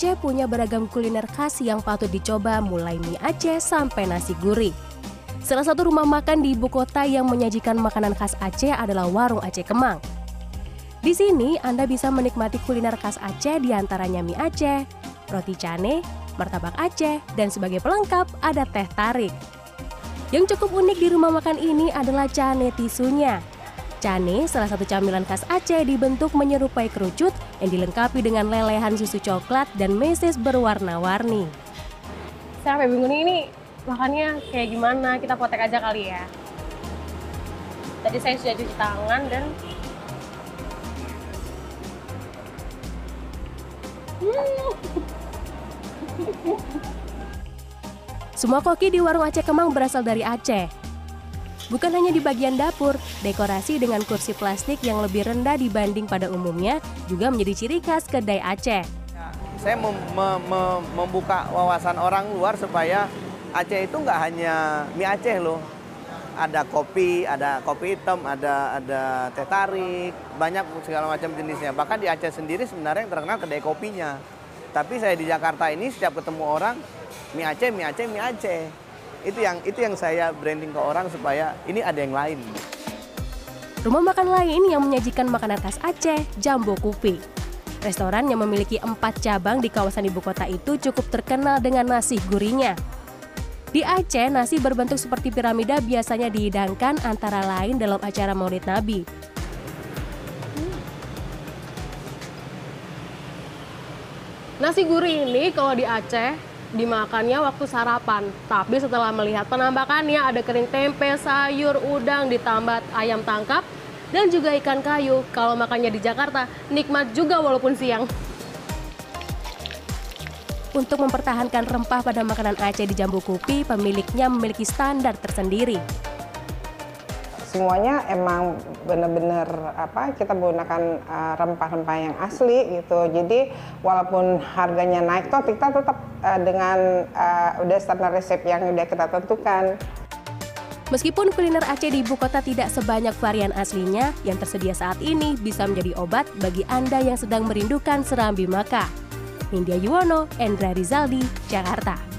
Aceh punya beragam kuliner khas yang patut dicoba mulai mie Aceh sampai nasi gurih. Salah satu rumah makan di ibu kota yang menyajikan makanan khas Aceh adalah Warung Aceh Kemang. Di sini Anda bisa menikmati kuliner khas Aceh di antaranya mie Aceh, roti cane, martabak Aceh, dan sebagai pelengkap ada teh tarik. Yang cukup unik di rumah makan ini adalah cane tisunya. Cane, salah satu camilan khas Aceh dibentuk menyerupai kerucut yang dilengkapi dengan lelehan susu coklat dan meses berwarna-warni. Saya sampai bingung ini makannya kayak gimana? Kita potek aja kali ya. Tadi saya sudah cuci tangan dan Semua koki di warung Aceh Kemang berasal dari Aceh. Bukan hanya di bagian dapur, dekorasi dengan kursi plastik yang lebih rendah dibanding pada umumnya juga menjadi ciri khas kedai Aceh. Saya mem mem mem membuka wawasan orang luar supaya Aceh itu nggak hanya mie Aceh loh. Ada kopi, ada kopi hitam, ada ada teh tarik, banyak segala macam jenisnya. Bahkan di Aceh sendiri sebenarnya yang terkenal kedai kopinya. Tapi saya di Jakarta ini setiap ketemu orang mie Aceh, mie Aceh, mie Aceh. Itu yang itu yang saya branding ke orang supaya ini ada yang lain. Rumah makan lain yang menyajikan makanan khas Aceh, Jambo Kupi. Restoran yang memiliki empat cabang di kawasan ibu kota itu cukup terkenal dengan nasi gurihnya. Di Aceh, nasi berbentuk seperti piramida biasanya dihidangkan antara lain dalam acara Maulid Nabi. nasi gurih ini kalau di Aceh dimakannya waktu sarapan. Tapi setelah melihat penambakannya ada kering tempe, sayur, udang, ditambah ayam tangkap, dan juga ikan kayu. Kalau makannya di Jakarta, nikmat juga walaupun siang. Untuk mempertahankan rempah pada makanan Aceh di Jambu Kupi, pemiliknya memiliki standar tersendiri. Semuanya emang benar-benar apa kita menggunakan uh, rempah-rempah yang asli gitu. Jadi walaupun harganya naik toh kita tetap uh, dengan uh, udah standar resep yang udah kita tentukan. Meskipun kuliner Aceh di ibu kota tidak sebanyak varian aslinya, yang tersedia saat ini bisa menjadi obat bagi Anda yang sedang merindukan serambi maka. Nindya Yuwono, Endra Rizaldi, Jakarta.